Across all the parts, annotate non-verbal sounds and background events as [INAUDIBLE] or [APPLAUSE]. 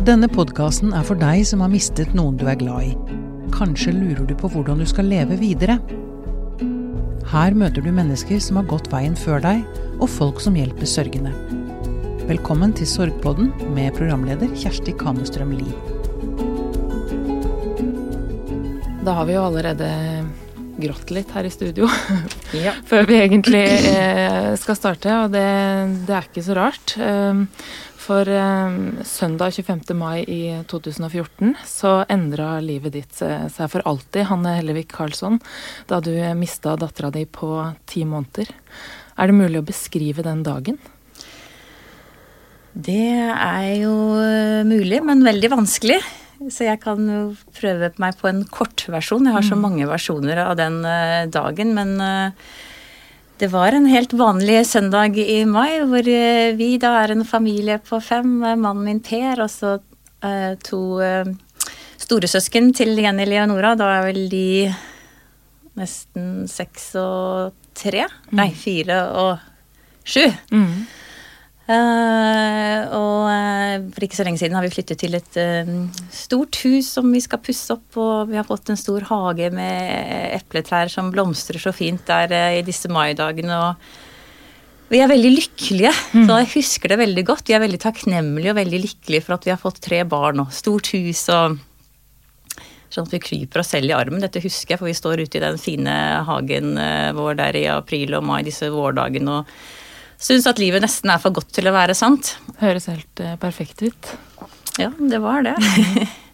Denne podkasten er for deg som har mistet noen du er glad i. Kanskje lurer du på hvordan du skal leve videre? Her møter du mennesker som har gått veien før deg, og folk som hjelper sørgende. Velkommen til Sorgpodden med programleder Kjersti Kamestrøm Lie. Da har vi jo allerede grått litt her i studio [LAUGHS] Ja. før vi egentlig eh, skal starte, og det, det er ikke så rart. Um, for eh, søndag 25. mai i 2014 så endra livet ditt eh, seg for alltid, Hanne Hellevik Karlsson, da du mista dattera di på ti måneder. Er det mulig å beskrive den dagen? Det er jo eh, mulig, men veldig vanskelig. Så jeg kan jo prøve meg på en kortversjon. Jeg har så mange versjoner av den eh, dagen, men eh, det var en helt vanlig søndag i mai, hvor eh, vi da er en familie på fem. eh, Mannen min Per og så eh, to eh, storesøsken til Jenny Leonora. Da er vel de nesten seks og tre? Nei, fire og sju. Eh, og eh, for ikke så lenge siden har vi flyttet til et eh, stort hus som vi skal pusse opp. Og vi har fått en stor hage med epletrær som blomstrer så fint der eh, i disse maidagene. Og vi er veldig lykkelige. Så jeg husker det veldig godt. Vi er veldig takknemlige og veldig lykkelige for at vi har fått tre barn og stort hus. og Sånn at vi kryper oss selv i armen. Dette husker jeg, for vi står ute i den fine hagen eh, vår der i april og mai, disse vårdagene, og syns at livet nesten er for godt til å være sant. Høres helt eh, perfekt ut. Ja, det var det.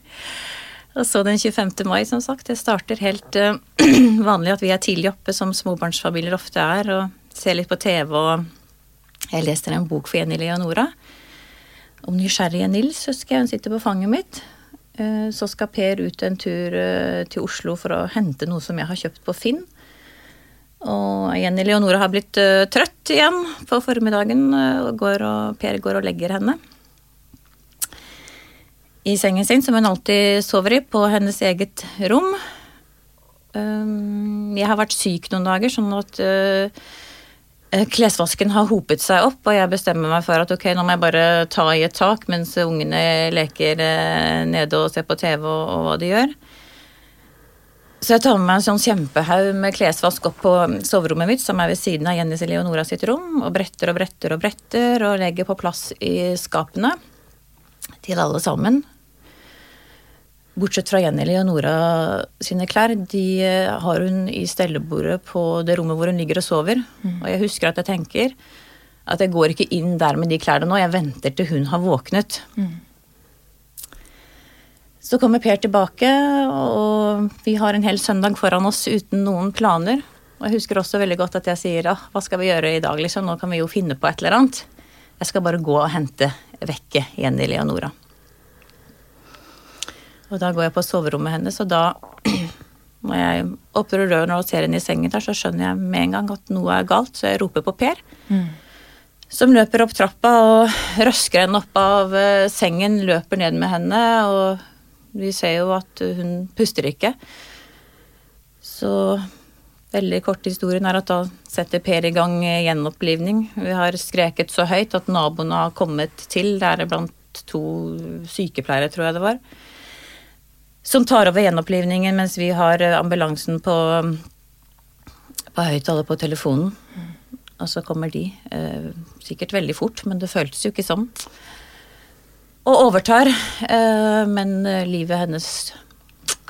[LAUGHS] og så den 25. mai, som sagt. Det starter helt uh, [CLEARS THROAT] vanlig at vi er tidlig oppe, som småbarnsfamilier ofte er, og ser litt på TV. Og jeg leste en bok for Jenny Leonora om nysgjerrige Nils, husker jeg. Hun sitter på fanget mitt. Uh, Så skal Per ut en tur uh, til Oslo for å hente noe som jeg har kjøpt på Finn. Og Jenny Leonora har blitt uh, trøtt igjen på formiddagen, uh, går og Per går og legger henne i sengen sin, som hun alltid sover i, på hennes eget rom. Um, Jeg har vært syk noen dager, sånn at uh, klesvasken har hopet seg opp, og jeg bestemmer meg for at ok, nå må jeg bare ta i et tak mens ungene leker nede og ser på TV og, og hva de gjør. Så jeg tar med meg en sånn kjempehaug med klesvask opp på soverommet mitt, som er ved siden av Jennys Leonora sitt rom, og bretter og bretter og bretter, og legger på plass i skapene til alle sammen. Bortsett fra Jenny Leonora sine klær, de eh, har hun i stellebordet på det rommet hvor hun ligger og sover. Og jeg husker at jeg tenker at jeg går ikke inn der med de klærne nå, jeg venter til hun har våknet. Så kommer Per tilbake, og vi har en hel søndag foran oss uten noen planer. Og jeg husker også veldig godt at jeg sier ja, hva skal vi gjøre i dag, liksom, nå kan vi jo finne på et eller annet. Jeg skal bare gå og hente vekke Jenny Leonora. Og da går jeg på soverommet hennes, og da [CLEARS THROAT] når jeg åpner døren og ser henne i sengen der, så skjønner jeg med en gang at noe er galt, så jeg roper på Per. Som løper opp trappa og røsker henne opp av eh, sengen, løper ned med henne, og vi ser jo at hun puster ikke. Så veldig kort historien er at da setter Per i gang gjenopplivning. Vi har skreket så høyt at naboene har kommet til, det er blant to sykepleiere, tror jeg det var som tar over gjenopplivningen mens vi har eh, ambulansen på, på høyttaler på telefonen. Og så kommer de. Eh, sikkert veldig fort, men det føltes jo ikke sånn. Og overtar. Eh, men eh, livet hennes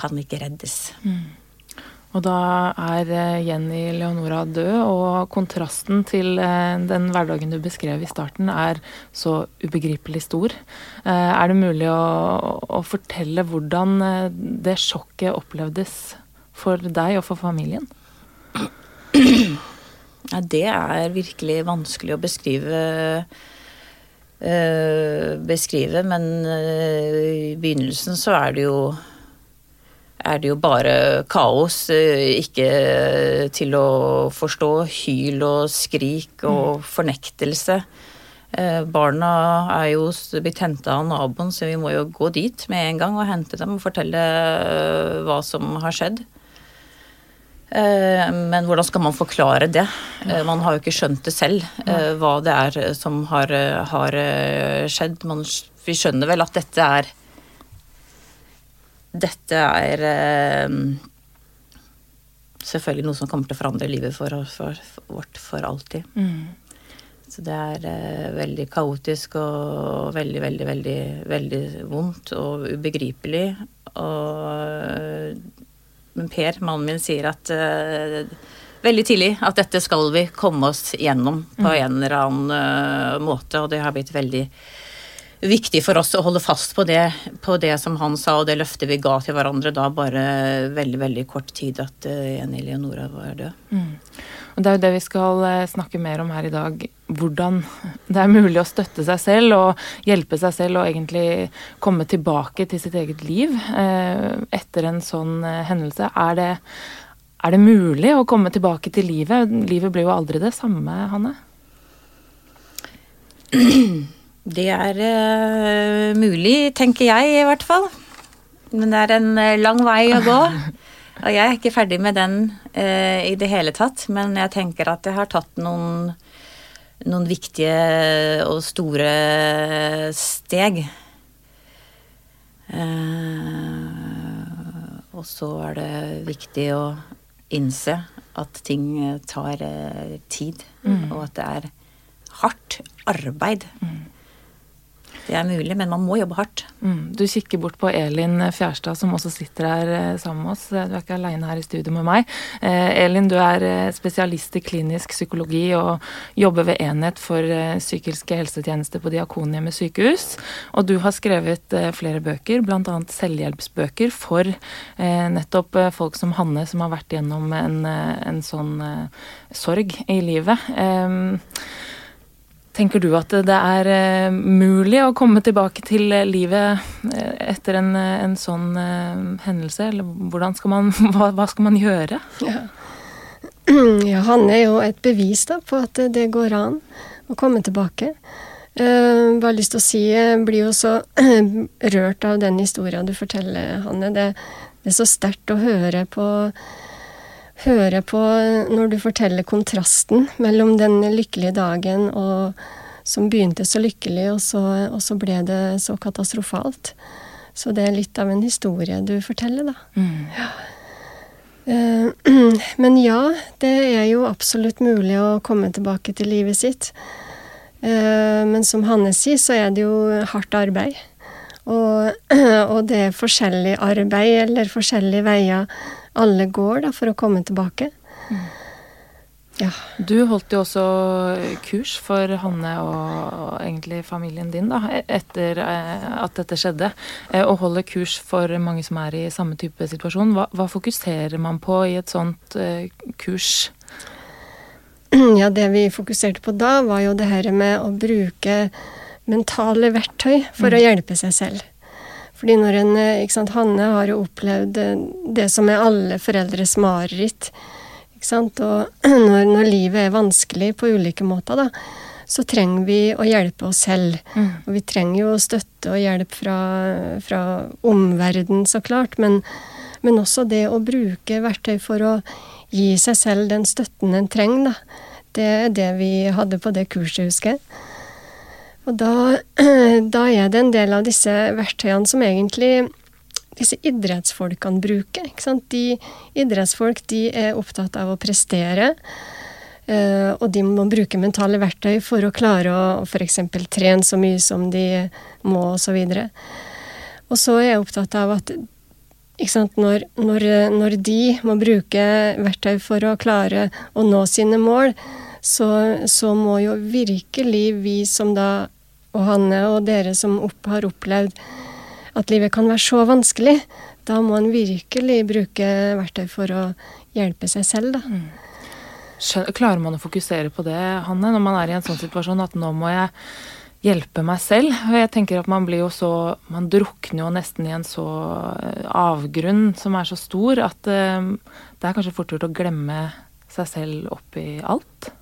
kan ikke reddes. Og da er eh, Jenny Leonora død, og kontrasten til den hverdagen du beskrev i starten, er så ubegripelig stor. Er det mulig å, å fortelle hvordan det sjokket opplevdes for deg og for familien? Ja, det er virkelig vanskelig å beskrive. Eh, beskrive, men eh, i begynnelsen så er det jo er det jo bare kaos, eh, ikke til å forstå. Hyl og skrik og fornektelse. Eh, Barna er jo blitt henta av naboen, så vi må jo gå dit med en gang og hente dem og fortelle hva som har skjedd. Eh, men hvordan skal man forklare det? Eh, man har jo ikke skjønt det selv, eh, hva det er som har, har skjedd. Man, vi skjønner vel at dette er Dette er selvfølgelig noe som kommer til å forandre livet for, for, for vårt for alltid. Mm. Så det er veldig kaotisk og veldig, veldig, veldig, veldig vondt og ubegripelig. Og men Per, mannen min, sier at uh, veldig tidlig at dette skal vi komme oss gjennom på mm. en eller annen uh, måte, og det har blitt veldig viktig for oss å holde fast på det, på det som han sa, og det løftet vi ga til hverandre da bare veldig, veldig kort tid at uh, Jenny Leonora var død. Mm. Og Det er jo det vi skal snakke mer om her i dag. Hvordan det er mulig å støtte seg selv og hjelpe seg selv og egentlig komme tilbake til sitt eget liv eh, etter en sånn eh, hendelse. Er det, er det mulig å komme tilbake til livet? Livet blir jo aldri det samme, Hanne? Det er uh, mulig, tenker jeg i hvert fall. Men det er en lang vei å gå. [LAUGHS] Og jeg er ikke ferdig med den eh, i det hele tatt, men jeg tenker at jeg har tatt noen, noen viktige og store steg. Eh, og så er det viktig å innse at ting tar eh, tid, mm. og at det er hardt arbeid. Mm. Det er mulig, men man må jobbe hardt. Mm. Du kikker bort på Elin Fjærstad, som også sitter her eh, sammen med oss. Du er ikke aleine her i studio med meg. Eh, Elin, du er eh, spesialist i klinisk psykologi og jobber ved enhet for psykiske helsetjenester på Diakonhjemmet sykehus. Og du har skrevet flere bøker, bl.a. selvhjelpsbøker for nettopp folk som Hanne, som har vært gjennom en, en sånn sorg i livet. Eh, Tenker du at det er uh, mulig å komme tilbake til livet uh, etter en, uh, en sånn hendelse, eller hvordan skal man, [LAUGHS] hva, hva skal man gjøre? Ja. [CLEARS THROAT] ja. han er jo et bevis da, på at det går an å komme tilbake. bare lyst til å si, jeg blir jo så [CLEARS THROAT] rørt av den historien du forteller, Hanne. Det, det er så sterkt å høre på høre på når du forteller kontrasten mellom den lykkelige dagen og, som begynte så lykkelig, og så, og så, ble det så katastrofalt. Så det er litt av en historie du forteller, da. Mm. Ja. Uh, [CLEARS THROAT] men ja, det er jo absolutt mulig å komme tilbake til livet sitt. Uh, men som Hanne sier, så er det jo hardt arbeid. Og, [CLEARS THROAT] og det er forskjellig arbeid eller forskjellige veier alle går da, for å komme tilbake. Mm. Ja. Du holdt jo også kurs for Hanne og egentlig familien din da, etter eh, at dette skjedde. Eh, og holder kurs for mange som er i samme type situasjon. Hva, hva fokuserer man på i et sånt kurs? [CLEARS THROAT] Ja, det vi fokuserte på da, var jo det her med å bruke mentale verktøy for mm. å hjelpe seg selv. Fordi når en eh, ikke sant, Hanne har jo opplevd eh, det som er alle foreldres mareritt. Ikke sant? Og [CLEARS THROAT] når, når, livet er vanskelig på ulike måter, da, så trenger vi å hjelpe oss selv. Mm. Og vi trenger jo støtte og hjelp fra, fra omverdenen, så klart. Men, men, også det å bruke verktøy for å gi seg selv den støtten en trenger, da. Det er det vi hadde på det kurset, husker jeg. Og da, [CLEARS THROAT] da, er det en del av disse verktøyene som egentlig disse idrettsfolkene bruker. Ikke sant? De idrettsfolk de er opptatt av å prestere. Uh, og de må bruke mentale verktøy for å klare å f.eks. trene så mye som de må, osv. Og så er jeg opptatt av at når, når, når, de må bruke verktøy for å klare å nå sine mål, så, så må jo virkelig vi som da og Hanne og dere som opp, har opplevd at livet kan være så vanskelig, da må en virkelig bruke verktøy for å hjelpe seg selv, da. Mm. Klarer man å fokusere på det, Hanne, når man er i en sånn situasjon at nå må jeg hjelpe meg selv? Og jeg tenker at man blir jo så Man drukner jo nesten i en så eh, avgrunn som er så stor at uh, det er kanskje fort gjort å glemme seg selv oppi alt?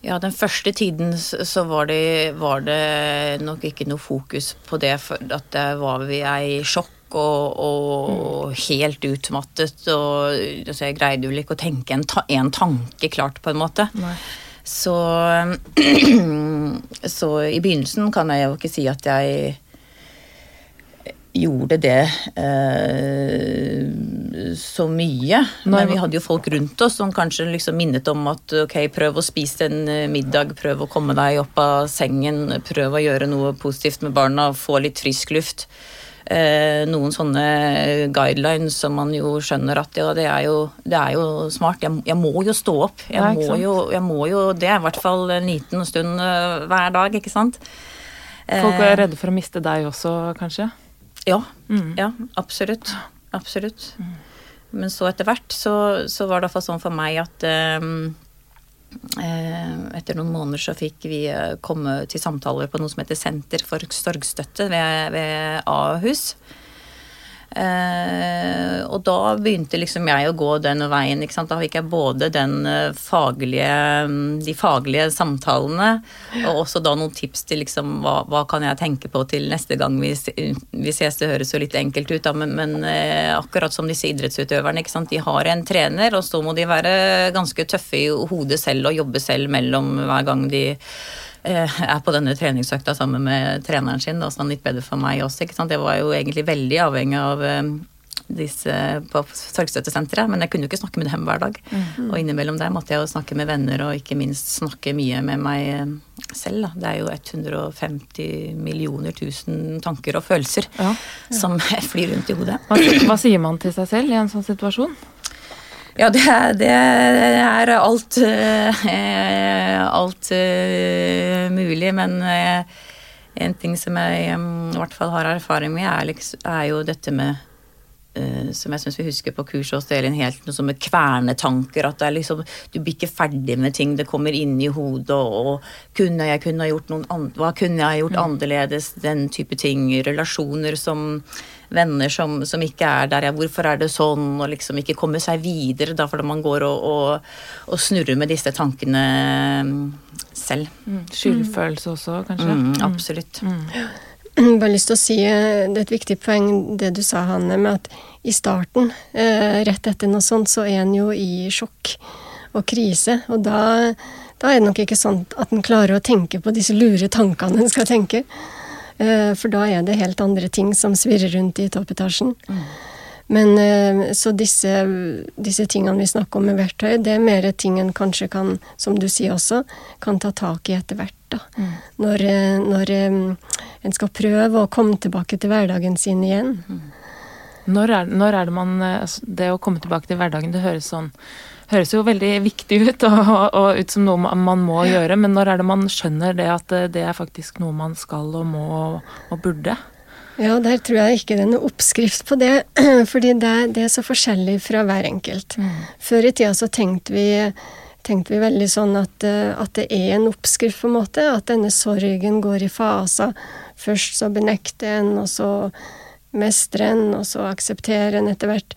Ja, den første tiden så var det, var det, nok ikke noe fokus på det, for at det var vi i sjokk og, og helt utmattet. Og altså, jeg greide vel ikke å tenke en, ta en tanke klart, på en måte. Nei. Så, [CLEARS THROAT] så i begynnelsen kan jeg jo ikke si at jeg gjorde det eh, så mye. Men vi hadde jo folk rundt oss som kanskje liksom minnet om at ok, prøv å spise en eh, middag, prøv å komme deg opp av sengen, prøv å gjøre noe positivt med barna, få litt frisk luft. Eh, noen sånne guidelines som man jo skjønner at ja, det er jo, det er jo smart. Jeg, jeg må jo stå opp. Jeg, Ja, må jo, jeg må jo Det i hvert fall en liten stund eh, hver dag, ikke sant? Folk Eh, er redde for å miste deg også, kanskje? Ja, Mm. ja, absolutt. Absolutt. Men så etter hvert så, så var det i hvert sånn for meg at ehm, eh, etter noen måneder så fikk vi eh, komme til samtaler på noe som heter Senter for sorgstøtte ved, ved Ahus. Eh, og da begynte liksom jeg å gå den veien. Ikke sant? Da fikk jeg både den eh, faglige, mm, de faglige samtalene, og også da noen tips til liksom hva, hva kan jeg tenke på til neste gang vi, vi ses. Det høres jo litt enkelt ut, da, men, men eh, akkurat som disse idrettsutøverne. Ikke sant? De har en trener, og så må de være ganske tøffe i hodet selv og jobbe selv mellom hver gang de er på denne treningsøkta sammen med treneren sin, da, sånn litt bedre for meg også. ikke sant? Jeg var jo egentlig veldig avhengig av eh, disse på sorgstøttesenteret, men jeg kunne jo ikke snakke med dem hver dag. Og innimellom der måtte jeg jo snakke med venner, og ikke minst snakke mye med meg eh, selv. Da. Det er jo 150 millioner tusen tanker og følelser Ja. som [LAUGHS] flyr rundt i hodet. Hva, hva sier man til seg selv i en sånn situasjon? Ja, det det er alt eh, Alt eh, mulig, men eh, en ting som jeg mm, i hvert fall har erfaring med, er, liksom, er jo dette med som jeg syns vi husker på kurset hos Elin helt, noe som med kvernetanker. At det liksom, du blir ikke ferdig med ting, det kommer inn i hodet. Og, og kunne jeg kunne ha gjort noen hva kunne jeg gjort annerledes? Den type ting. Relasjoner som venner som, som ikke er der. Ja, hvorfor er det sånn? Og liksom ikke komme seg videre da, fordi man går og, og, og snurrer med disse tankene mm, selv. Skyldfølelse også, kanskje? Mm, absolutt. Bare lyst til å si eh, Det er et viktig poeng det du sa, Hanne, med at i starten, eh, rett etter noe sånt, så er en jo i sjokk og krise. Og da, da er det nok ikke sånn at en klarer å tenke på disse lure tankene en skal tenke. Eh, For da er det helt andre ting som svirrer rundt i toppetasjen. Men eh, så disse, disse tingene vi snakker om med verktøy, det er mer ting en kanskje kan, som du sier også, kan ta tak i etter hvert. da. Når, eh, når en skal prøve å komme tilbake til hverdagen sin igjen. Når er, når er det man altså, Det å komme tilbake til hverdagen, det høres sånn Høres jo veldig viktig ut og, og ut som noe man må gjøre, men når er det man skjønner det at eh, det er faktisk noe man skal og må og burde? Ja, der tror jeg ikke det er noe oppskrift på det, [CLEARS THROAT] fordi det, det er så forskjellig fra hver enkelt. Før i tida så tenkte vi, tenkte vi veldig sånn at, eh, at det er en oppskrift, på en måte. At denne sorgen går i faser. Først så benekter en, og så mestrer en, og så akseptere en etter hvert.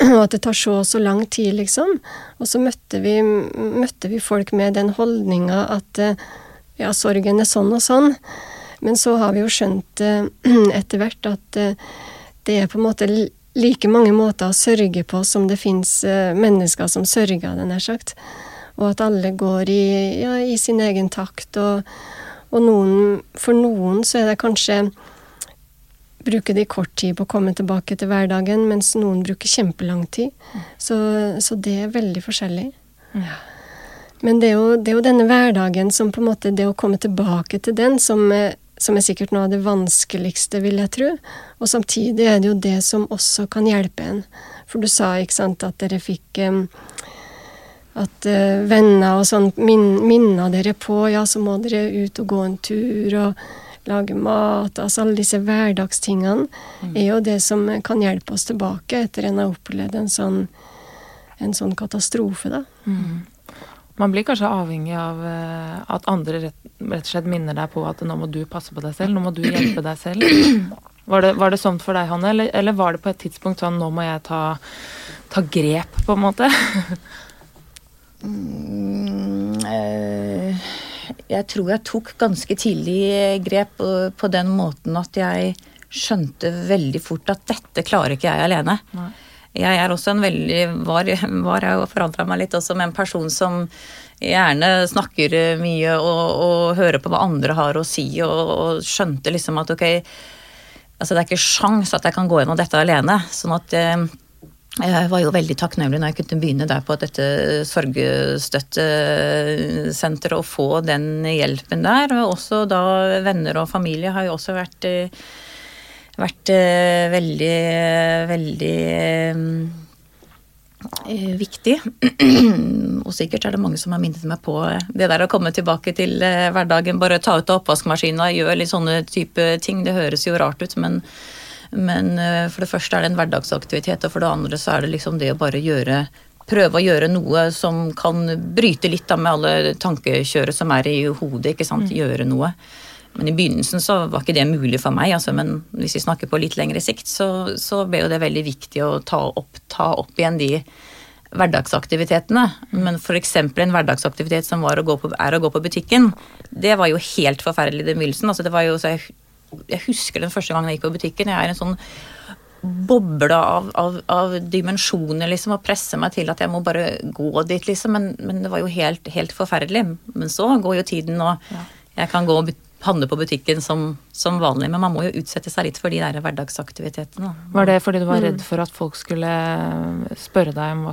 [CLEARS THROAT] Og at det tar så og så lang tid, liksom. Og så møtte vi, møtte vi folk med den holdninga at eh, ja, sorgen er sånn og sånn. Men så har vi jo skjønt eh, [CLEARS THROAT] etter hvert at eh, det er på en måte like mange måter å sørge på som det fins mennesker som sørger, den er sagt. Og at alle går i, ja, i sin egen takt. Og, og noen, for noen så er det kanskje bruker de kort tid på å komme tilbake til hverdagen, mens noen bruker kjempelang tid. Så, så det er veldig forskjellig. Men det er, jo, det er jo denne hverdagen som på en måte Det å komme tilbake til den som er, som er sikkert noe av det vanskeligste, vil jeg tro. Og samtidig er det jo det som også kan hjelpe en. For du sa, ikke sant, at dere fikk um, At uh, venner og sånn min, minna dere på Ja, så må dere ut og gå en tur og lage mat. Altså alle disse hverdagstingene er jo det som kan hjelpe oss tilbake etter en har opplevd en sånn, en sånn katastrofe, da. Man blir kanskje avhengig av eh, at andre rett, rett og slett minner deg på at nå må du passe på deg selv, nå må du hjelpe deg selv. [CLEARS THROAT] Var det, var det sånn for deg, Hanne, eller, eller var det på et tidspunkt sånn nå må jeg ta, ta grep, på en måte? Mm, eh, jeg tror jeg tok ganske tidlig grep på den måten at jeg skjønte veldig fort at dette klarer ikke jeg alene. Nei. Jeg er også en veldig Var, var jeg og forandra meg litt også med en person som gjerne snakker mye og, og hører på hva andre har å si, og, og skjønte liksom at ok, altså det er ikke sjans at jeg kan gå gjennom dette alene. Sånn at eh, jeg var jo veldig takknemlig når jeg kunne begynne der på dette sorgstøttesenteret og få den hjelpen der. Og også da venner og familie har jo også vært, eh, vært eh, veldig, veldig eh, viktig. og sikkert er det mange som har minnet meg på det der å komme tilbake til hverdagen. Bare ta ut av oppvaskmaskina, gjøre litt sånne type ting. Det høres jo rart ut, men, men eh, for det første er det en hverdagsaktivitet, og for det andre så er det liksom det å bare gjøre Prøve å gjøre noe som kan bryte litt da med alle tankekjøret som er i hodet. ikke sant, Gjøre noe. Men i begynnelsen så var ikke det mulig for meg, altså, men hvis vi snakker på litt lengre sikt, så, så ble jo det veldig viktig å ta opp, ta opp igjen de hverdagsaktivitetene. Men f.eks. en hverdagsaktivitet som var å gå på, er å gå på butikken, det var jo helt forferdelig i begynnelsen. Altså, det var jo, så jeg, jeg husker den første gangen jeg gikk på butikken. Jeg er en sånn boble av, av, av dimensjoner, liksom, og presse meg til at jeg må bare gå dit, liksom. Men, men det var jo helt, helt forferdelig. Men så går jo tiden, og jeg kan gå og handle på butikken som, som vanlig. Men man må jo utsette seg litt for de der hverdagsaktivitetene. Var det fordi du var redd for at folk skulle spørre deg om,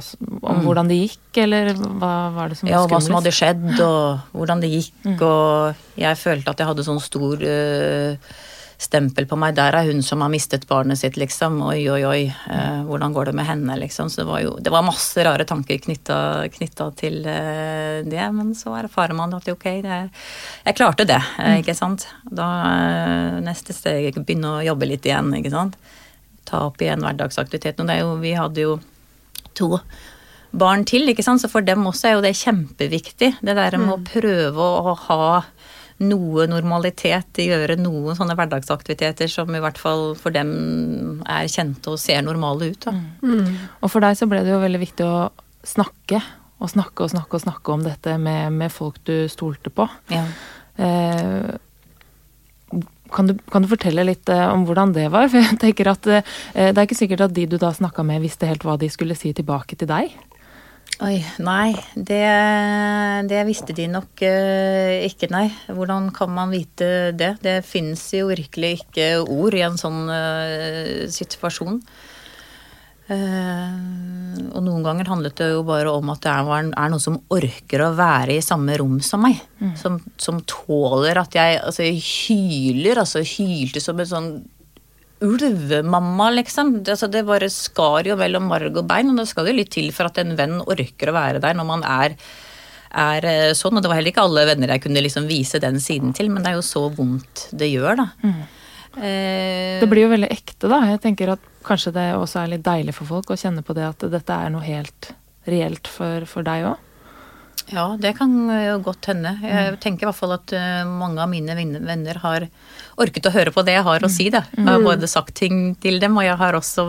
om hvordan det gikk, eller hva var det som var skummelt? Ja, hva som hadde skjedd, og hvordan det gikk, og jeg følte at jeg hadde sånn stor øh, stempel på meg. Der er hun som har mistet barnet sitt, liksom. Oi, oi, oi. eh, hvordan går det med henne, liksom. Så det var jo det var masse rare tanker knytta til eh, det. Men så erfarer man at ok, det, jeg klarte det, eh, ikke sant. Da eh, neste steg begynne å jobbe litt igjen, ikke sant. Ta opp igjen hverdagsaktiviteten. Og det er jo, vi hadde jo to barn til, ikke sant? så for dem også er jo det kjempeviktig. Det der med å prøve å ha noe normalitet, gjøre noen sånne hverdagsaktiviteter som i hvert fall for dem er kjente og ser normale ut. Da. Og for deg så ble det jo veldig viktig å snakke, og snakke og snakke og snakke om dette med, med folk du stolte på. Ja. Eh, kan, du, kan du fortelle litt eh, om hvordan det var? [LAUGHS] For jeg tenker at eh, Det er ikke sikkert at de du da snakka med, visste helt hva de skulle si tilbake til deg. Oi, nei, det, det visste de nok eh, ikke, nei. Hvordan kan man vite det? Det finnes jo virkelig ikke ord i en sånn eh, situasjon. Eh, og noen ganger handlet det jo bare om at det er, er noen som orker å være i samme rom som meg. Som, som tåler at jeg altså, jeg hyler, altså hylte som en sånn ulvemamma, liksom. Det, altså, det bare skar jo mellom marg og bein, og det skal jo litt til for at en venn orker å være der når man er, er eh, sånn. Og det var heller ikke alle venner jeg kunne liksom vise den siden til, men det er jo så vondt det gjør, da. Eh, Det blir jo veldig ekte, da. Jeg tenker at kanskje det også er litt deilig for folk å kjenne på det at dette er noe helt reelt for, for deg òg. Ja, det kan jo godt hende. Jeg tenker i hvert fall at eh, mange av mine venner har orket å høre på det jeg har å si. Da. Jeg har både sagt ting til dem, og jeg har også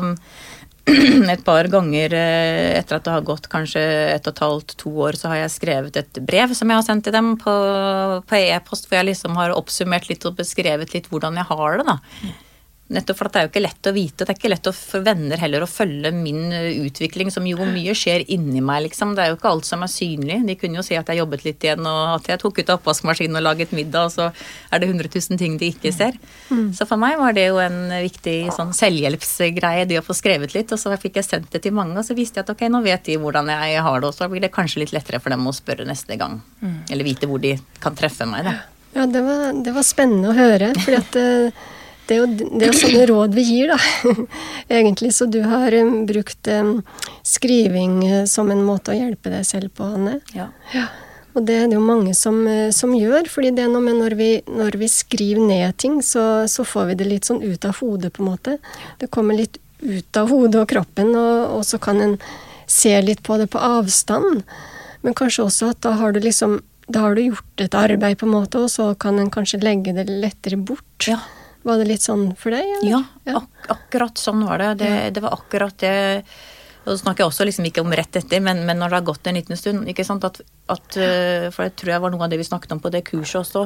[CLEARS THROAT] et par ganger eh, etter at det har gått kanskje et og et halvt, to år, så har jeg skrevet et brev som jeg har sendt til dem på, på e-post, hvor jeg liksom har oppsummert litt og beskrevet litt hvordan jeg har det. da. Nettopp for at det er jo ikke lett å vite. Det er ikke lett for venner heller å følge min eh, utvikling, som jo mye skjer inni meg, liksom. Det er jo ikke alt som er synlig. De kunne jo si at jeg jobbet litt igjen, og at jeg tok ut oppvaskmaskinen og laget middag, og så er det 100 000 ting de ikke ser. Så for meg var det jo en viktig sånn selvhjelpsgreie, det å få skrevet litt. Og så fikk jeg sendt det til mange, og så visste jeg at ok, nå vet de hvordan jeg har det, og så blir det kanskje litt lettere for dem å spørre neste gang. Eller vite hvor de kan treffe meg, da. Ja, det var, det var spennende å høre. fordi at eh, det er, jo, det er jo sånne [CLEARS THROAT] råd vi gir, da. [LAUGHS] Egentlig. Så du har um, brukt um, skriving eh, som en måte å hjelpe deg selv på, Anne. Ja. Ja. Og det er det jo mange som, eh, som gjør. fordi det er noe med når vi, når vi skriver ned ting, så, så får vi det litt sånn ut av hodet, på en måte. Det kommer litt ut av hodet og kroppen, og, og så kan en se litt på det på avstand. Men kanskje også at da har du liksom da har du gjort et arbeid, på en måte, og så kan en kanskje legge det lettere bort. Ja. Var det litt sånn for deg? eller? Ja, ak akkurat sånn var det. Det, det var akkurat det Og så snakker jeg også liksom ikke om rett etter, men, men, når det har gått en liten stund. ikke sant, at, at, eh, For det tror jeg var noe av det vi snakket om på det kurset også.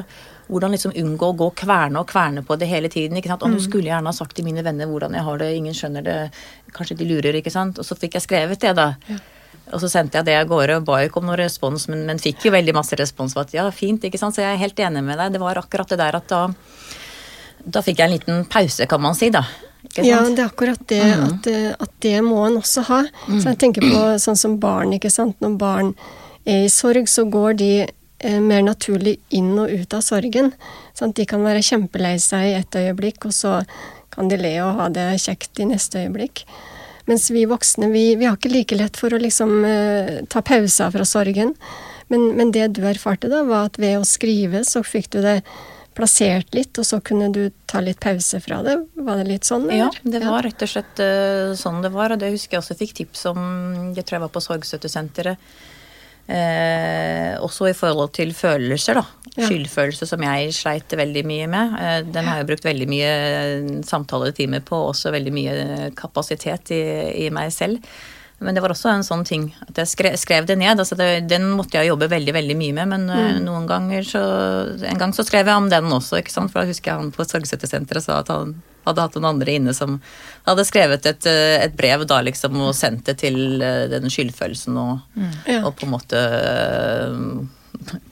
Hvordan liksom unngå å gå kverne og kverne på det hele tiden. ikke sant, Og nå mm. skulle jeg gjerne ha sagt til mine venner hvordan jeg har det, ingen skjønner det, kanskje de lurer, ikke sant. Og så fikk jeg skrevet det, da. Ja. Og så sendte jeg det av gårde og ba ikke om noen respons, men, men, fikk jo veldig masse respons på at ja, fint, ikke sant. Så jeg er helt enig med deg. Det var akkurat det der at da da fikk jeg en liten pause, kan man si, da. Ja, det er akkurat det. Mm. At, eh, at, det må en også ha. Mm. Så jeg tenker på sånn som barn, ikke sant. Når barn er i sorg, så går de eh, mer naturlig inn og ut av sorgen. Sant? de kan være kjempelei seg i et øyeblikk, og så kan de le og ha det kjekt i neste øyeblikk. Mens vi voksne, vi, vi har ikke like lett for å liksom eh, ta pauser fra sorgen. Men, men det du erfarte da, var at ved å skrive, så fikk du det plassert litt, og så kunne du ta litt pause fra det? Var det litt sånn? Eller? Ja, det var rett og slett uh, sånn det var. Og det husker jeg også fikk tips om Jeg tror jeg var på Sorgstøttesenteret. Eh, også i forhold til følelser, da. Ja. Skyldfølelse som jeg sleit veldig mye med. Eh, den har jeg brukt veldig mye samtaletimer på, også veldig mye kapasitet i, i meg selv. Men det var også en sånn ting at jeg skrev, skrev det ned. altså det, Den måtte jeg jobbe veldig veldig mye med, men eh, mm. noen ganger så En gang så skrev jeg om den også, ikke sant? for da husker jeg han på Sorgsetersenteret sa at han hadde hatt noen andre inne som hadde skrevet et, eh, et brev da liksom og sendt det til eh, den skyldfølelsen og, mm. og på en måte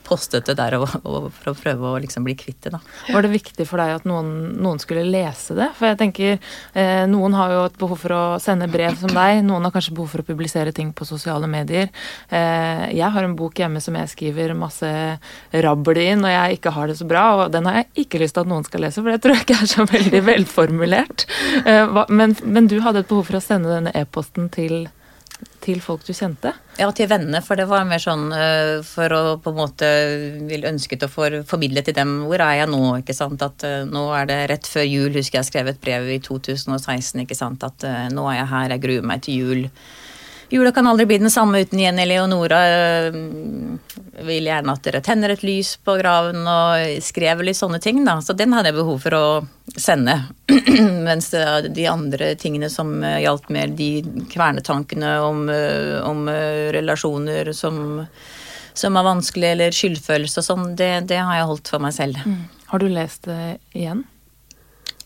postet det der og, og for å prøve å liksom bli kvitt det. Var det viktig for deg at noen, noen skulle lese det? For jeg tenker, eh, Noen har jo et behov for å sende brev som deg, noen har kanskje behov for å publisere ting på sosiale medier. Eh, jeg har en bok hjemme som jeg skriver masse rabbel i når jeg ikke har det så bra, og den har jeg ikke lyst til at noen skal lese, for det tror jeg ikke er så veldig velformulert. Eh, men, men du hadde et behov for å sende denne e-posten til til folk du kjente? Ja, til venner, for det var mer sånn uh, for å på en måte ville ønsket å for, formidle til dem hvor er jeg nå, ikke sant. At uh, nå er det rett før jul, husker jeg skrev et brev i 2016, ikke sant. At uh, nå er jeg her, jeg gruer meg til jul. Jula kan aldri bli den samme uten Jenny Leonora. Vil gjerne at dere tenner et lys på graven og skrev litt sånne ting, da. Så den hadde jeg behov for å sende. [CLEARS THROAT] Mens de andre tingene som gjaldt mer de kvernetankene om, om relasjoner som, som er vanskelig, eller skyldfølelse og sånn, det, det, har jeg holdt for meg selv. Mm. Har du lest det igjen?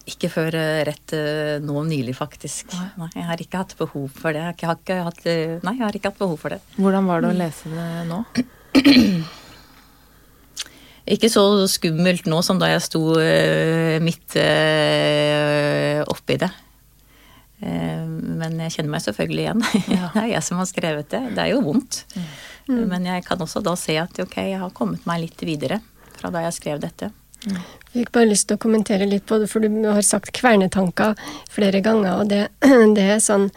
Ikke før eh, rett eh, nå nylig, faktisk. Nei. jeg har ikke hatt behov for det. Jeg har ikke hatt, eh, nei, jeg har ikke hatt behov for det. Hvordan var det å lese det nå? [CLEARS THROAT] Ikke så skummelt nå som da jeg sto midt oppi det. Men jeg kjenner meg selvfølgelig igjen. [LAUGHS] Ja. Det er jeg som har skrevet det. Det er jo vondt. Mm. Men jeg kan også da se at ok, jeg har kommet meg litt videre fra da jeg skrev dette. Jeg fikk bare lyst til å kommentere litt på det, for du har sagt kvernetanker flere ganger. Og det, [CLEARS THROAT] det er sånn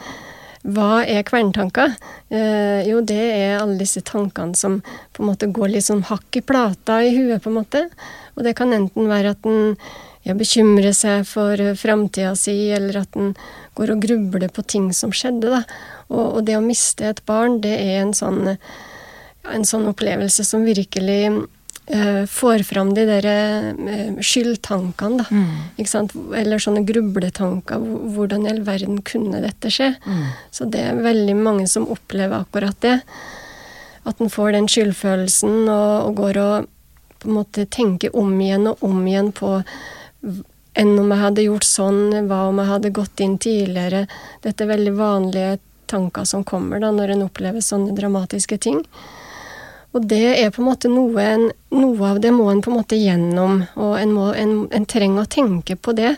Hva er kvernetanker? Eh, jo, det er alle disse tankene som på en måte går litt sånn hakk i plata i huet, på en måte. Og det kan enten være at en ja, bekymrer seg for framtida si, eller at en går og grubler på ting som skjedde, da. Og, og det å miste et barn, det er en sånn, en sånn opplevelse som virkelig får fram de der uh, skyldtankene, da. Mm. Eller sånne grubletanker. Hvordan i all verden kunne dette skje? Mm. Så det er veldig mange som opplever akkurat det. At en får den skyldfølelsen og, og, går og på en måte tenker om igjen og om igjen på enn om jeg hadde gjort sånn, hva om jeg hadde gått inn tidligere? Dette er veldig vanlige tanker som kommer da når en opplever sånne dramatiske ting. Og det er på en måte noe, noe av det må en på en måte gjennom, og en, må, en, en trenger å tenke på det,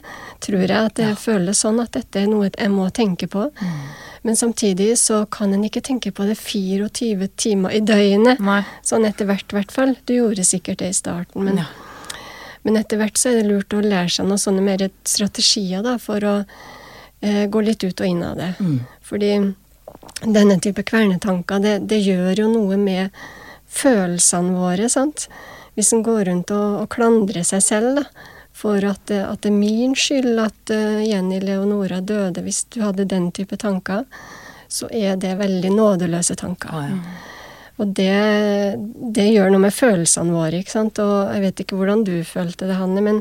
tror jeg. At det ja. føles sånn at dette er noe jeg må tenke på. Mm. Men samtidig så kan en ikke tenke på det 24 timer i døgnet. Nei. Sånn etter hvert, i hvert fall. Du gjorde sikkert det i starten, men, ja. men etter hvert så er det lurt å lære seg noen sånne mer strategier da, for å eh, gå litt ut og inn av det. Mm. Fordi denne type kvernetanker, det, det gjør jo noe med følelsene våre. sant? Hvis en går rundt og, og, klandrer seg selv da, for at, at, det er min skyld at uh, Jenny Leonora døde, hvis du hadde den type tanker, så er det veldig nådeløse tanker. Ah, ja. Og det, det, gjør noe med følelsene våre. ikke sant? Og jeg vet ikke hvordan du følte det, Hanne, men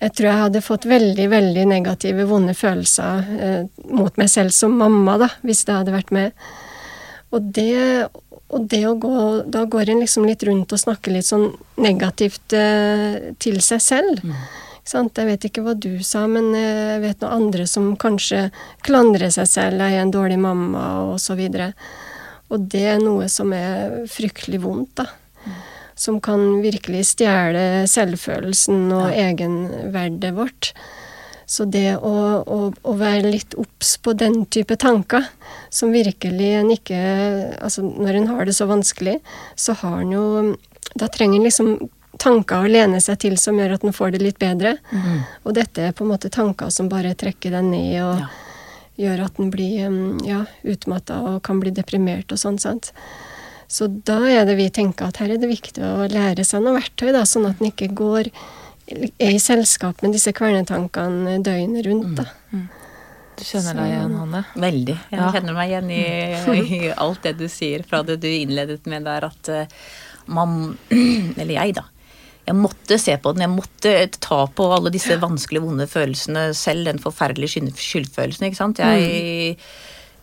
jeg tror jeg hadde fått veldig, veldig negative, vonde følelser eh, mot meg selv som mamma, da, hvis det hadde vært med. Og det, og det å gå Da går en liksom litt rundt og snakker litt sånn negativt eh, til seg selv. Mm. Jeg vet ikke hva du sa, men jeg vet noen andre som kanskje klandrer seg selv, er en dårlig mamma, og så videre. Og det er noe som er fryktelig vondt, da. Mm. Som kan virkelig stjele selvfølelsen og ja. egenverdet vårt. Så det å, å, å være litt obs på den type tanker, som virkelig en ikke Altså når en har det så vanskelig, så har en jo Da trenger en liksom tanker å lene seg til som gjør at en får det litt bedre. Mm. Og dette er på en måte tanker som bare trekker deg ned og ja. gjør at en blir ja, utmatta og kan bli deprimert og sånn. sant? Så da er det vi tenker at her er det viktig å lære seg noe verktøy, da, sånn at en ikke går er i selskap med disse kvernetankene døgnet rundt. da. Mm. Mm. Du kjenner deg igjen, Hanne? Veldig. Jeg ja. kjenner meg igjen i, [LAUGHS] i, alt det du sier fra det du innledet med der, at uh, man [CLEARS THROAT] Eller jeg, da jeg måtte se på den. Jeg måtte ta på alle disse vanskelige, vonde følelsene selv. Den forferdelige skyldfølelsen. ikke sant. Jeg,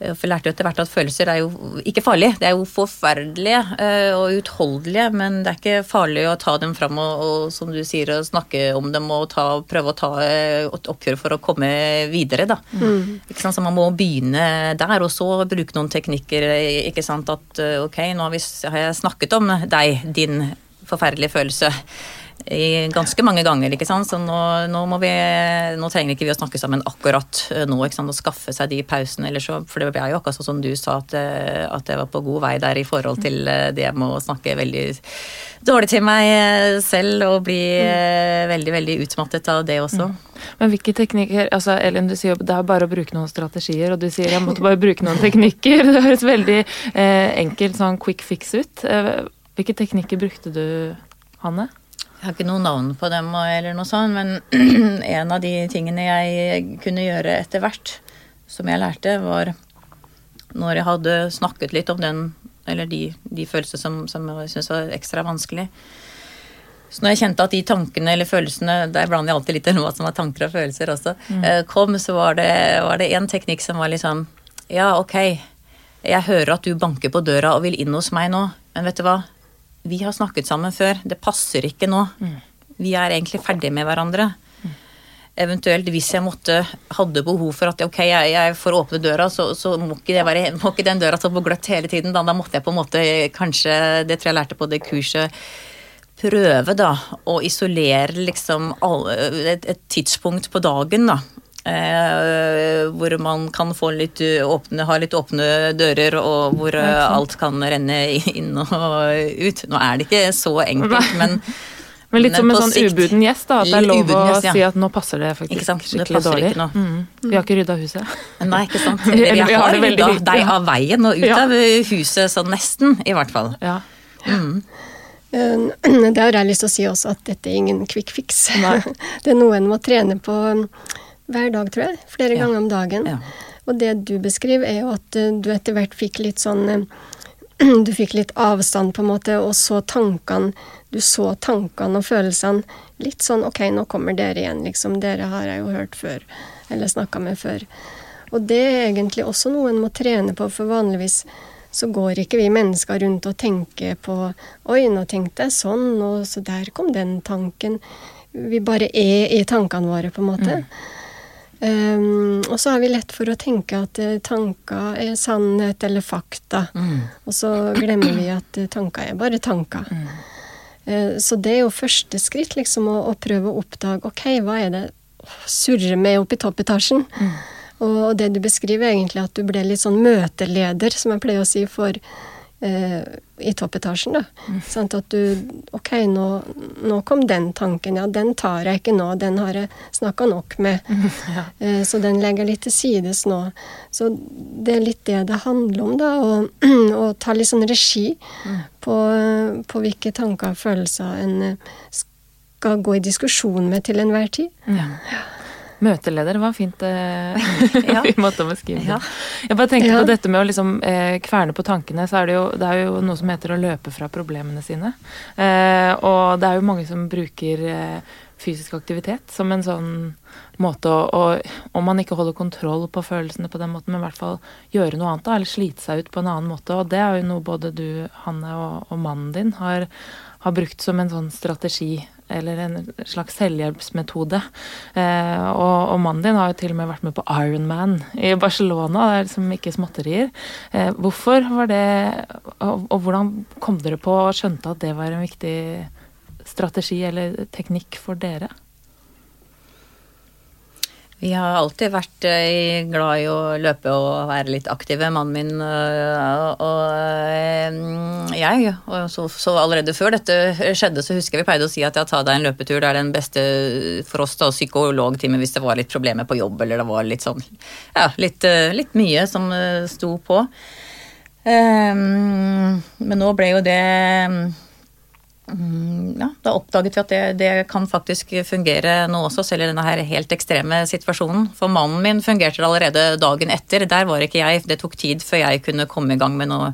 jeg lærte jo etter hvert at følelser er jo ikke farlige. Det er jo forferdelige eh, og utholdelige, men det er ikke farlig å ta dem fram og, og som du sier, å snakke om dem og ta, prøve å ta et eh, oppgjør for å komme videre. da. Mm. Ikke sant? Så man må begynne der, og så bruke noen teknikker. ikke sant, At eh, ok, nå har, vi, har jeg snakket om deg, din forferdelige følelse ganske mange ganger. ikke sant? Så nå, nå, vi, nå, trenger ikke vi å snakke sammen akkurat eh, nå. ikke sant? Å skaffe seg de pausene. Så, for det ble jo akkurat sånn som du sa, at, eh, at jeg var på god vei der i forhold til eh, det med å snakke veldig dårlig til meg selv og bli mm. veldig, veldig utmattet av det også. Mm. Men hvilke teknikker altså Elin, du sier jo det er bare å bruke noen strategier, og du sier jeg måtte bare bruke noen teknikker. [LAUGHS] Det høres veldig eh, enkelt sånn quick fix ut. Hvilke teknikker brukte du, Hanne? Jeg har ikke noe navn på dem, eller noe sånt, men [CLEARS THROAT] en av de tingene jeg kunne gjøre etter hvert, som jeg lærte, var når jeg hadde snakket litt om den, eller de, de følelsene som, som jeg syntes var ekstra vanskelig. Så når jeg kjente at de tankene eller følelsene Der blander jeg alltid litt hva som er tanker og følelser også. Mm. Eh, kom, så var det, var det en teknikk som var liksom Ja, ok, jeg hører at du banker på døra og vil inn hos meg nå, men vet du hva? Vi har snakket sammen før. Det passer ikke nå. Mm. Vi er egentlig ferdige med hverandre. Mm. Eventuelt hvis jeg måtte, hadde behov for at ok, jeg, jeg får åpne døra, så, så må, ikke være, må, ikke den døra stå på gløtt hele tiden. Da, da måtte jeg på en måte kanskje, det tror jeg lærte på det kurset, prøve da å isolere liksom alle, et, et tidspunkt på dagen da Eh, hvor man kan få litt åpne, ha litt åpne dører, og hvor eh, alt kan renne inn og ut. Nå er det ikke så enkelt, men men litt som en sånn ubuden gjest, da. At det er lov å ja. si at nå passer det faktisk skikkelig det dårlig. Mm. Vi har ikke rydda huset. Nei, ikke sant. [LAUGHS] Vi har, vi har rydda deg av veien og ut ja. av huset, sånn nesten, i hvert fall. Ja. Mm. [CLEARS THROAT] Det har jeg lyst til å si også, at dette er ingen quick fix. [LAUGHS] Det er noe en må trene på hver dag, tror jeg. Flere ja. ganger om dagen. Ja. Og det du beskriver, er jo at eh, du etter hvert fikk litt sånn eh, [CLEARS THROAT] Du fikk litt avstand, på en måte, og så tankene Du så tankene og følelsene litt sånn Ok, nå kommer dere igjen, liksom. Dere har jeg jo hørt før. Eller snakka med før. Og det er egentlig også noe en må trene på, for vanligvis så går ikke vi mennesker rundt og tenker på Oi, nå tenkte jeg sånn, og så der kom den tanken. Vi bare er i tankene våre, på en måte. Mm. Um, og så har vi lett for å tenke at uh, tanker er sannhet eller fakta. Mm. Og så glemmer vi at uh, tanker er bare tanker. Mm. Uh, så det er jo første skritt, liksom, å, å, prøve å oppdage ok, hva er det surrer med oppe i toppetasjen. Mm. Og, og, det du beskriver, egentlig at du ble litt sånn møteleder, som jeg pleier å si, for eh, i toppetasjen. da. Mm. Sånn at du Ok, nå, nå, kom den tanken. Ja, den tar jeg ikke nå. Den har jeg snakka nok med. Mm, [LAUGHS] ja. eh, så den legger litt til sides nå. Så det er litt det det handler om, da. [CLEARS THROAT] Å ta litt sånn regi mm. på, på, hvilke tanker og følelser en skal gå i diskusjon med til enhver tid. Ja. Møteleder var fint eh, [LAUGHS] Ja. [LAUGHS] i måte å beskrive. Ja. Jeg bare tenker Ja. på dette med å liksom eh, kverne på tankene, så er det jo, det er jo noe som heter å løpe fra problemene sine. Eh, og det er jo mange som bruker eh, fysisk aktivitet som en sånn måte å, å Om man ikke holder kontroll på følelsene på den måten, men i hvert fall gjøre noe annet, da, eller slite seg ut på en annen måte. Og det er jo noe både du, Hanne, og, og mannen din har, har brukt som en sånn strategi eller en slags selvhjelpsmetode. Eh, og, og mannen din har jo til og med vært med på Ironman i Barcelona. Det er liksom ikke småtterier. Eh, hvorfor var det og, og hvordan kom dere på og skjønte at det var en viktig strategi eller teknikk for dere? Vi har alltid vært eh, glad i å løpe og være litt aktive, mannen min øh, og øh, jeg. Og så, så allerede før dette skjedde, så husker jeg vi pleide å si at ja, ta deg en løpetur. Det er den beste for oss da, psykologtime hvis det var litt problemer på jobb, eller det var litt sånn Ja, litt, litt mye som sto på. Ehm, men nå ble jo det ja, da oppdaget vi at det, det kan faktisk fungere nå også, selv i denne her helt ekstreme situasjonen. For mannen min fungerte det allerede dagen etter. Der var ikke jeg. Det tok tid før jeg kunne komme i gang med noe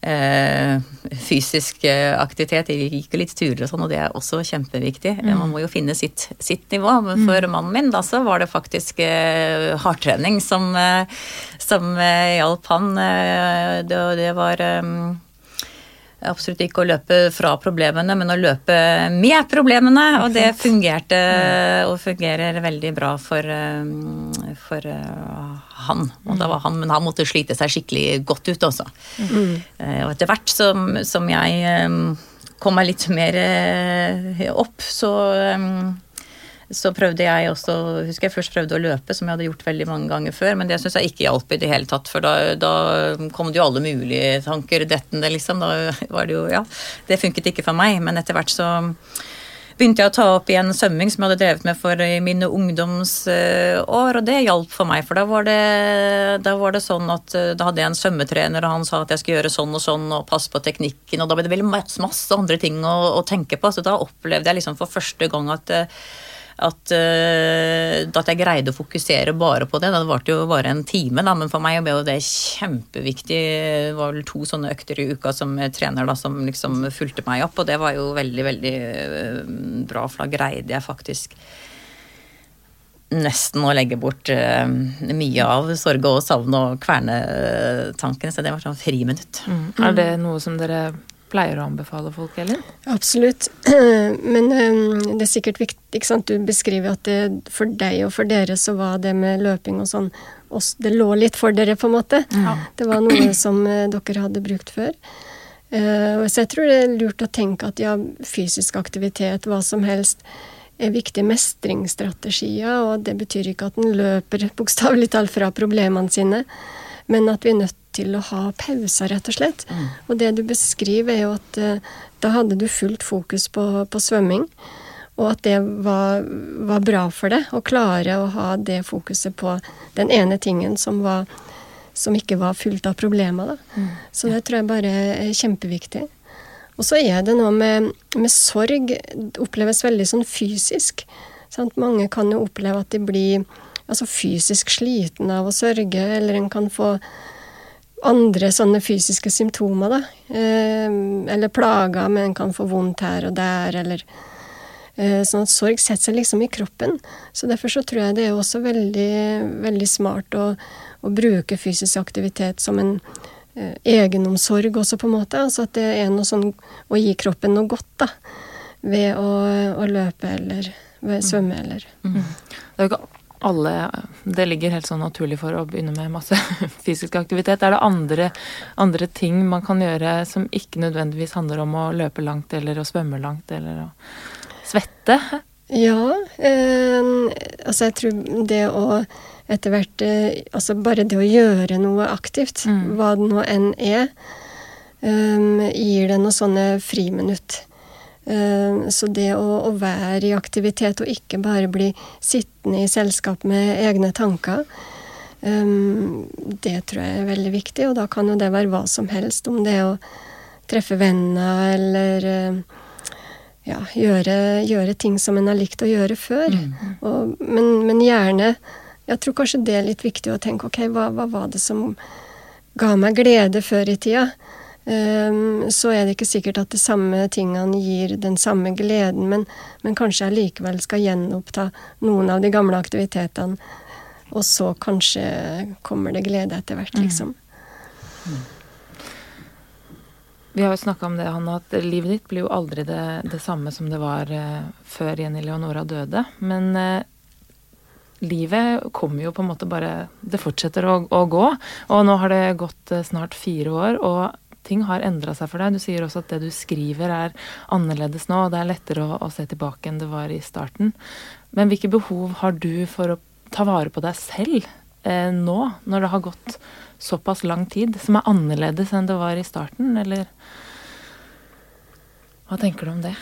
eh, fysisk eh, aktivitet. Jeg gikk jo litt turer og sånn, og det er også kjempeviktig. Man må jo finne sitt, sitt nivå. Men for mannen min da så var det faktisk eh, hardtrening som, eh, som eh, hjalp han. Eh, det, det var Absolutt ikke å løpe fra problemene, men å løpe med problemene. Og det fungerte og fungerer veldig bra for, eh, for eh, han. Og da var han, men han måtte slite seg skikkelig godt ut også. Eh, Og etter hvert som, som jeg kom meg litt mer opp, så så prøvde jeg også Husker jeg først prøvde å løpe, som jeg hadde gjort veldig mange ganger før, men det syns jeg ikke hjalp i det hele tatt, for da, da kom det jo alle mulige tanker dettende, liksom. Da var det jo Ja, det funket ikke for meg, men etter hvert så begynte jeg å ta opp igjen svømming, som jeg hadde drevet med for i mine ungdomsår, og det hjalp for meg. For da var det, da var det sånn at eh, da hadde jeg en svømmetrener, og han sa at jeg skulle gjøre sånn og sånn, og passe på teknikken, og da ble det veldig masse, masse andre ting å, å tenke på. Så da opplevde jeg liksom for første gang at eh, at, eh, at jeg greide å fokusere bare på det. Det varte jo bare en time, da, men for meg ble det kjempeviktig. Det var vel to sånne økter i uka som trener da, som liksom fulgte meg opp, og det var jo veldig, veldig eh, bra, for da greide jeg faktisk nesten å legge bort uh, mye av sorg og savn og kvernetankene, så det var sånn friminutt. Mm. Er det noe som dere pleier å anbefale folk, Elin? Absolutt. [CLEARS THROAT] Men um, det er sikkert viktig ikke sant? Du beskriver at det, for deg og for dere så var det med løping og sånn Det lå litt for dere, på en måte. Det var noe [CLEARS THROAT] som eh, dere hadde brukt før. Eh, så jeg tror det er lurt å tenke at ja, fysisk aktivitet, hva som helst, er viktige mestringsstrategier, og det betyr ikke at en løper [LAUGHS] bokstavelig talt fra problemene sine, men at vi er nødt til å ha pauser, rett og slett. Og det du beskriver, er jo at eh, da hadde du fullt fokus på, på svømming, og at det var, var bra for deg å klare å ha det fokuset på den ene tingen som, var, som ikke var fullt av problemer. Da. Så det tror jeg bare er kjempeviktig. Og så er det noe med, med sorg oppleves veldig sånn fysisk. Sant? Mange kan jo oppleve at de blir altså fysisk sliten av å sørge, eller en kan få andre sånne fysiske symptomer, da. Eh, eller plager, men en kan få vondt her og der, eller eh, Sånn at sorg setter seg liksom i kroppen. Så derfor så tror jeg det er også veldig, veldig smart å, å bruke fysisk aktivitet som en eh, egenomsorg også, på en måte. Altså at det er noe sånn å gi kroppen noe godt, da. Ved å, å løpe eller ved svømme eller Det er jo ikke alle Det ligger helt sånn naturlig for å begynne med masse [LAUGHS] fysisk aktivitet. Er det andre, andre ting man kan gjøre som ikke nødvendigvis handler om å løpe langt eller å svømme langt eller å svette? Ja, eh, altså jeg tror det å etter hvert eh, Altså bare det å gjøre noe aktivt, Mm. hva det nå enn er, eh, gir det noen sånne friminutt. Eh, så det å, å være i aktivitet og ikke bare bli sittende i selskap med egne tanker, eh, det tror jeg er veldig viktig. Og da kan jo det være hva som helst, om det er å treffe venner eller eh, ja, gjøre, gjøre, ting som en har likt å gjøre før. Mm. Og, men, men, gjerne Jeg tror kanskje det er litt viktig å tenke ok, hva, hva var det som ga meg glede før i tida? Um, så er det ikke sikkert at de samme tingene gir den samme gleden, men, men kanskje jeg likevel skal gjenoppta noen av de gamle aktivitetene, og så kanskje kommer det glede etter hvert, mm. liksom. Mm. Vi har jo snakka om det, Hanna, at livet ditt blir jo aldri det, det samme som det var uh, før Jenny Leonora døde. Men uh, livet kommer jo på en måte bare Det fortsetter å, å gå. Og nå har det gått uh, snart fire år, og ting har endra seg for deg. Du sier også at det du skriver er annerledes nå, og det er lettere å, å se tilbake enn det var i starten. Men hvilke behov har du for å ta vare på deg selv nå, når det har gått såpass lang tid, som er annerledes enn det var i starten, eller hva tenker du om det?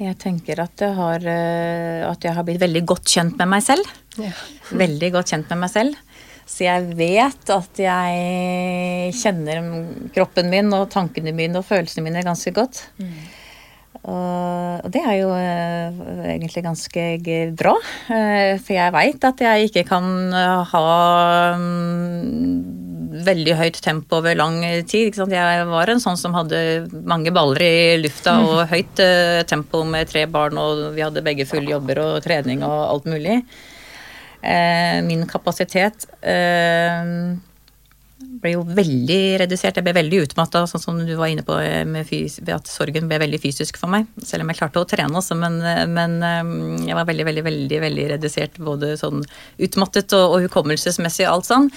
Jeg tenker at det har, eh, at jeg har blitt veldig godt kjent med meg selv. Ja. Veldig godt kjent med meg selv. Så jeg vet at jeg kjenner kroppen min og tankene mine og følelsene mine ganske godt. Mm. Og det er jo eh, egentlig ganske bra. Eh, for jeg veit at jeg ikke kan ha mm, veldig høyt tempo over lang tid. Jeg var en sånn som hadde mange baller i lufta og høyt tempo med tre barn, og vi hadde begge fulle jobber og trening og alt mulig. Uh, min kapasitet uh, ble jo veldig redusert. Jeg ble veldig utmatta, sånn som du var inne på, ved at sorgen ble veldig fysisk for meg. Selv om jeg klarte å trene også, men, men jeg var veldig, veldig, veldig veldig redusert. Både sånn utmattet og, og hukommelsesmessig og alt sånn.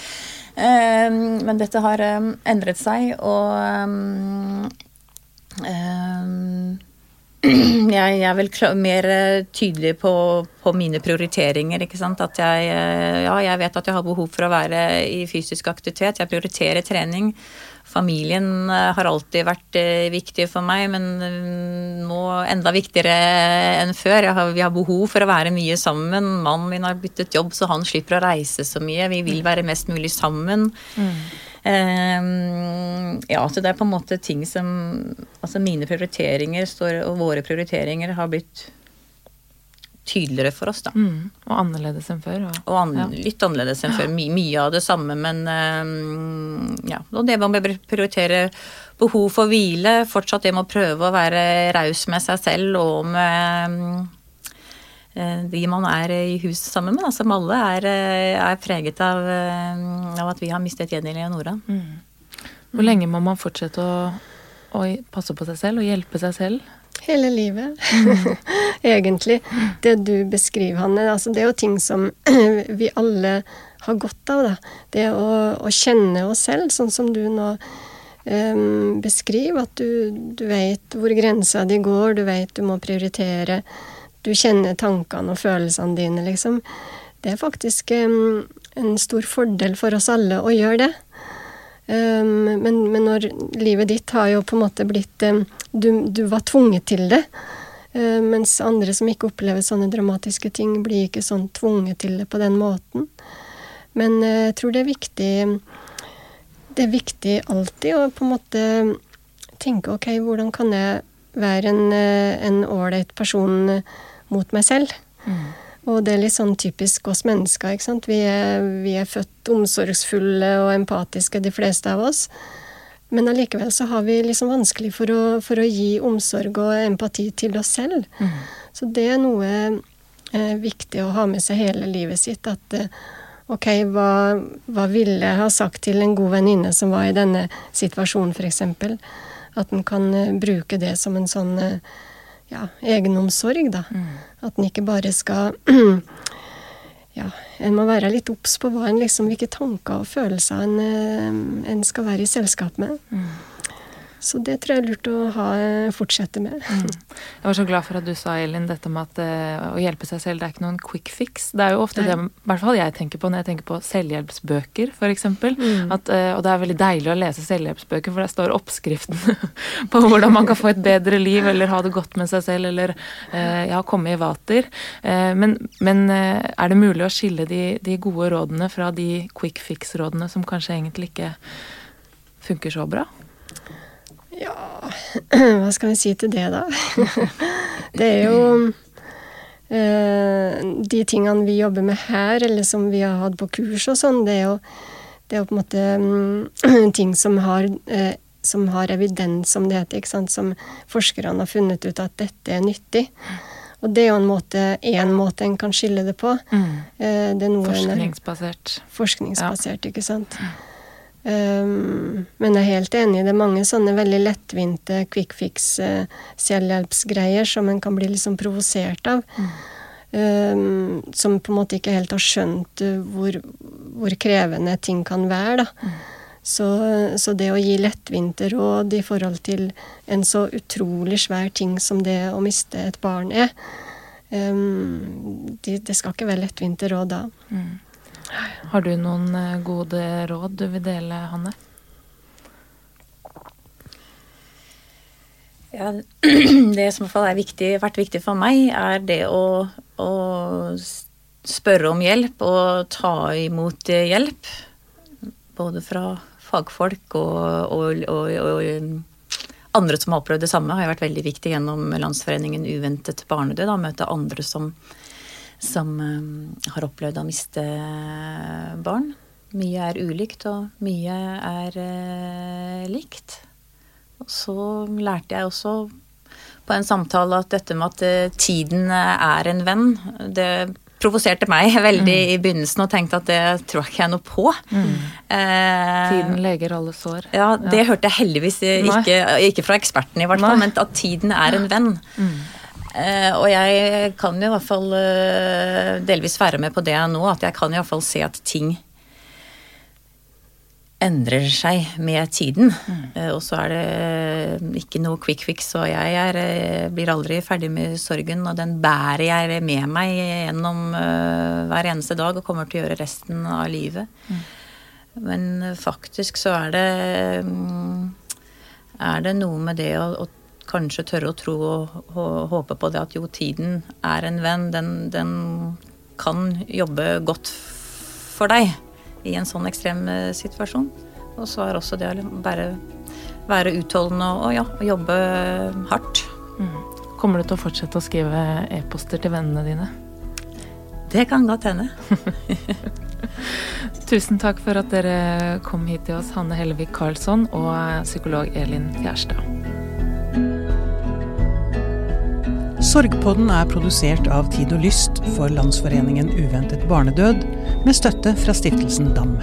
Men dette har endret seg, og [CLEARS THROAT] jeg, er vel mer eh, tydelig på, på, mine prioriteringer. ikke sant? At jeg, eh, ja, jeg vet at jeg har behov for å være i fysisk aktivitet. Jeg prioriterer trening. Familien eh, har alltid vært viktig for meg, men eh, nå enda viktigere enn før. Har, vi har behov for å være mye sammen. Mannen min har byttet jobb, så han slipper å reise så mye. Vi vil være mest mulig sammen. Mm. Um, ja, så det er på en måte ting som Altså mine prioriteringer står, og våre prioriteringer har blitt tydeligere for oss, da. Mm, og annerledes enn før. Og, og an, ja. litt annerledes enn før. My, mye av det samme, men um, ja. Og det med å prioritere behov for hvile, fortsatt det med å prøve å være raus med seg selv og med um, de man er i hus sammen med, som alle er, eh, er preget av, av, at vi har mistet Jenny Leonora. Mm. Hvor lenge må man fortsette å, å passe på seg selv og hjelpe seg selv? Hele livet, [LAUGHS] egentlig. Det du beskriver, Hanne, altså det er jo ting som [CLEARS THROAT] vi alle har godt av. Da. Det å, å kjenne oss selv, sånn som du nå um, beskriver. At du, du vet hvor grensa di går, du vet du må prioritere. Du kjenner tankene og følelsene dine, liksom. Det er faktisk um, en stor fordel for oss alle å gjøre det. Um, men, men, når livet ditt har jo på en måte blitt um, du, du, var tvunget til det. Uh, mens andre som ikke opplever sånne dramatiske ting, blir ikke sånn tvunget til det på den måten. Men uh, jeg tror det er viktig Det er viktig alltid å på en måte tenke ok, hvordan kan jeg være en ålreit person mot meg selv? Mm. Og det er litt sånn typisk oss mennesker. ikke sant? Vi er, vi er født omsorgsfulle og empatiske, de fleste av oss. Men allikevel så har vi liksom vanskelig for å, for å gi omsorg og empati til oss selv. Mm. Så det er noe eh, viktig å ha med seg hele livet sitt. At eh, ok, hva, hva, ville jeg ha sagt til en god venninne som var i denne situasjonen, f.eks.? At en kan eh, bruke det som en sånn eh, ja, egenomsorg, da. Mm. At en ikke bare skal [CLEARS THROAT] Ja, en må være litt obs på liksom, hvilke tanker og følelser en, eh, en skal være i selskap med. Mm. Så det tror jeg er lurt å ha, fortsette med. Mm. Jeg var så glad for at du sa, Elin, dette med at uh, å hjelpe seg selv, det er ikke noen quick fix. Det er jo ofte Nei. det i hvert fall jeg tenker på når jeg tenker på selvhjelpsbøker, f.eks. Mm. uh, og det er veldig deilig å lese selvhjelpsbøker, for der står oppskriften [LAUGHS] på hvordan man kan få et bedre liv, eller ha det godt med seg selv, eller uh, ja, komme i vater. men, men er det mulig å skille de, de gode rådene fra de quick fix-rådene som kanskje egentlig ikke funker så bra? Ja, [CLEARS THROAT] hva skal vi si til det, da? [LAUGHS] det er jo eh, De tingene vi jobber med her, eller som vi har hatt på kurs og sånn, det er jo, det er jo på en måte mm, [CLEARS THROAT] ting som har eh, som har evidens, som det heter, ikke sant? som forskerne har funnet ut at dette er nyttig. Og det er jo en måte, en måte en kan skille det på. Mm. Eh, det er Forskningsbasert. forskningsbasert, ikke sant. Um, men jeg er helt enig, det er mange sånne veldig lettvinte quick fix uh, selvhjelpsgreier som en kan bli liksom provosert av. Um, som på en måte ikke helt har skjønt uh, hvor, hvor krevende ting kan være, da. Så, så det å gi lettvinte råd i forhold til en så utrolig svær ting som det å miste et barn er, um, det, det skal ikke være lettvinte råd da. Har du noen eh, gode råd du vil dele, Hanne? Ja, [CLEARS THROAT] det som i hvert fall har vært viktig for meg, er det å, å spørre om hjelp og ta imot eh, hjelp. Både fra fagfolk og, og, og, og andre som har opplevd det samme, har vært veldig viktig gjennom Landsforeningen Uventet barnedød. Å møte andre som, som eh, har opplevd å miste barn. Mye er ulikt, og mye er eh, likt. Og så lærte jeg også på en samtale at dette med at eh, tiden er en venn, det provoserte meg [LAUGHS] veldig i begynnelsen og tenkte at det tror jeg ikke jeg noe på. Eh, Tiden leger alle sår. ja, det hørte jeg heldigvis ikke, ikke fra ekspertene, i hvert fall, Nei. men at tiden er en venn. Eh, og jeg kan jo i hvert fall eh, delvis være med på det nå, at jeg kan i hvert fall se at ting endrer seg med tiden. Eh, og så er det ikke noe quick fix, og jeg er, eh, blir aldri ferdig med sorgen, og den bærer jeg med meg gjennom eh, hver eneste dag og kommer til å gjøre resten av livet. Men eh, faktisk så er det mm, Er det noe med det å, å kanskje tørre å tro og, håpe på det at jo, tiden er en venn. Den, den kan jobbe godt for deg i en sånn ekstrem eh, situasjon. Og så er også det å bare være utholdende og, ja, jobbe hardt. Kommer du til å fortsette å skrive e-poster til vennene dine? Det kan godt hende. [LAUGHS] Tusen takk for at dere kom hit til oss, Hanne Hellevik Karlsson og psykolog Elin Fjerstad. Sorgpodden er produsert av Tid og Lyst for Landsforeningen Uventet barnedød, med støtte fra stiftelsen DAM.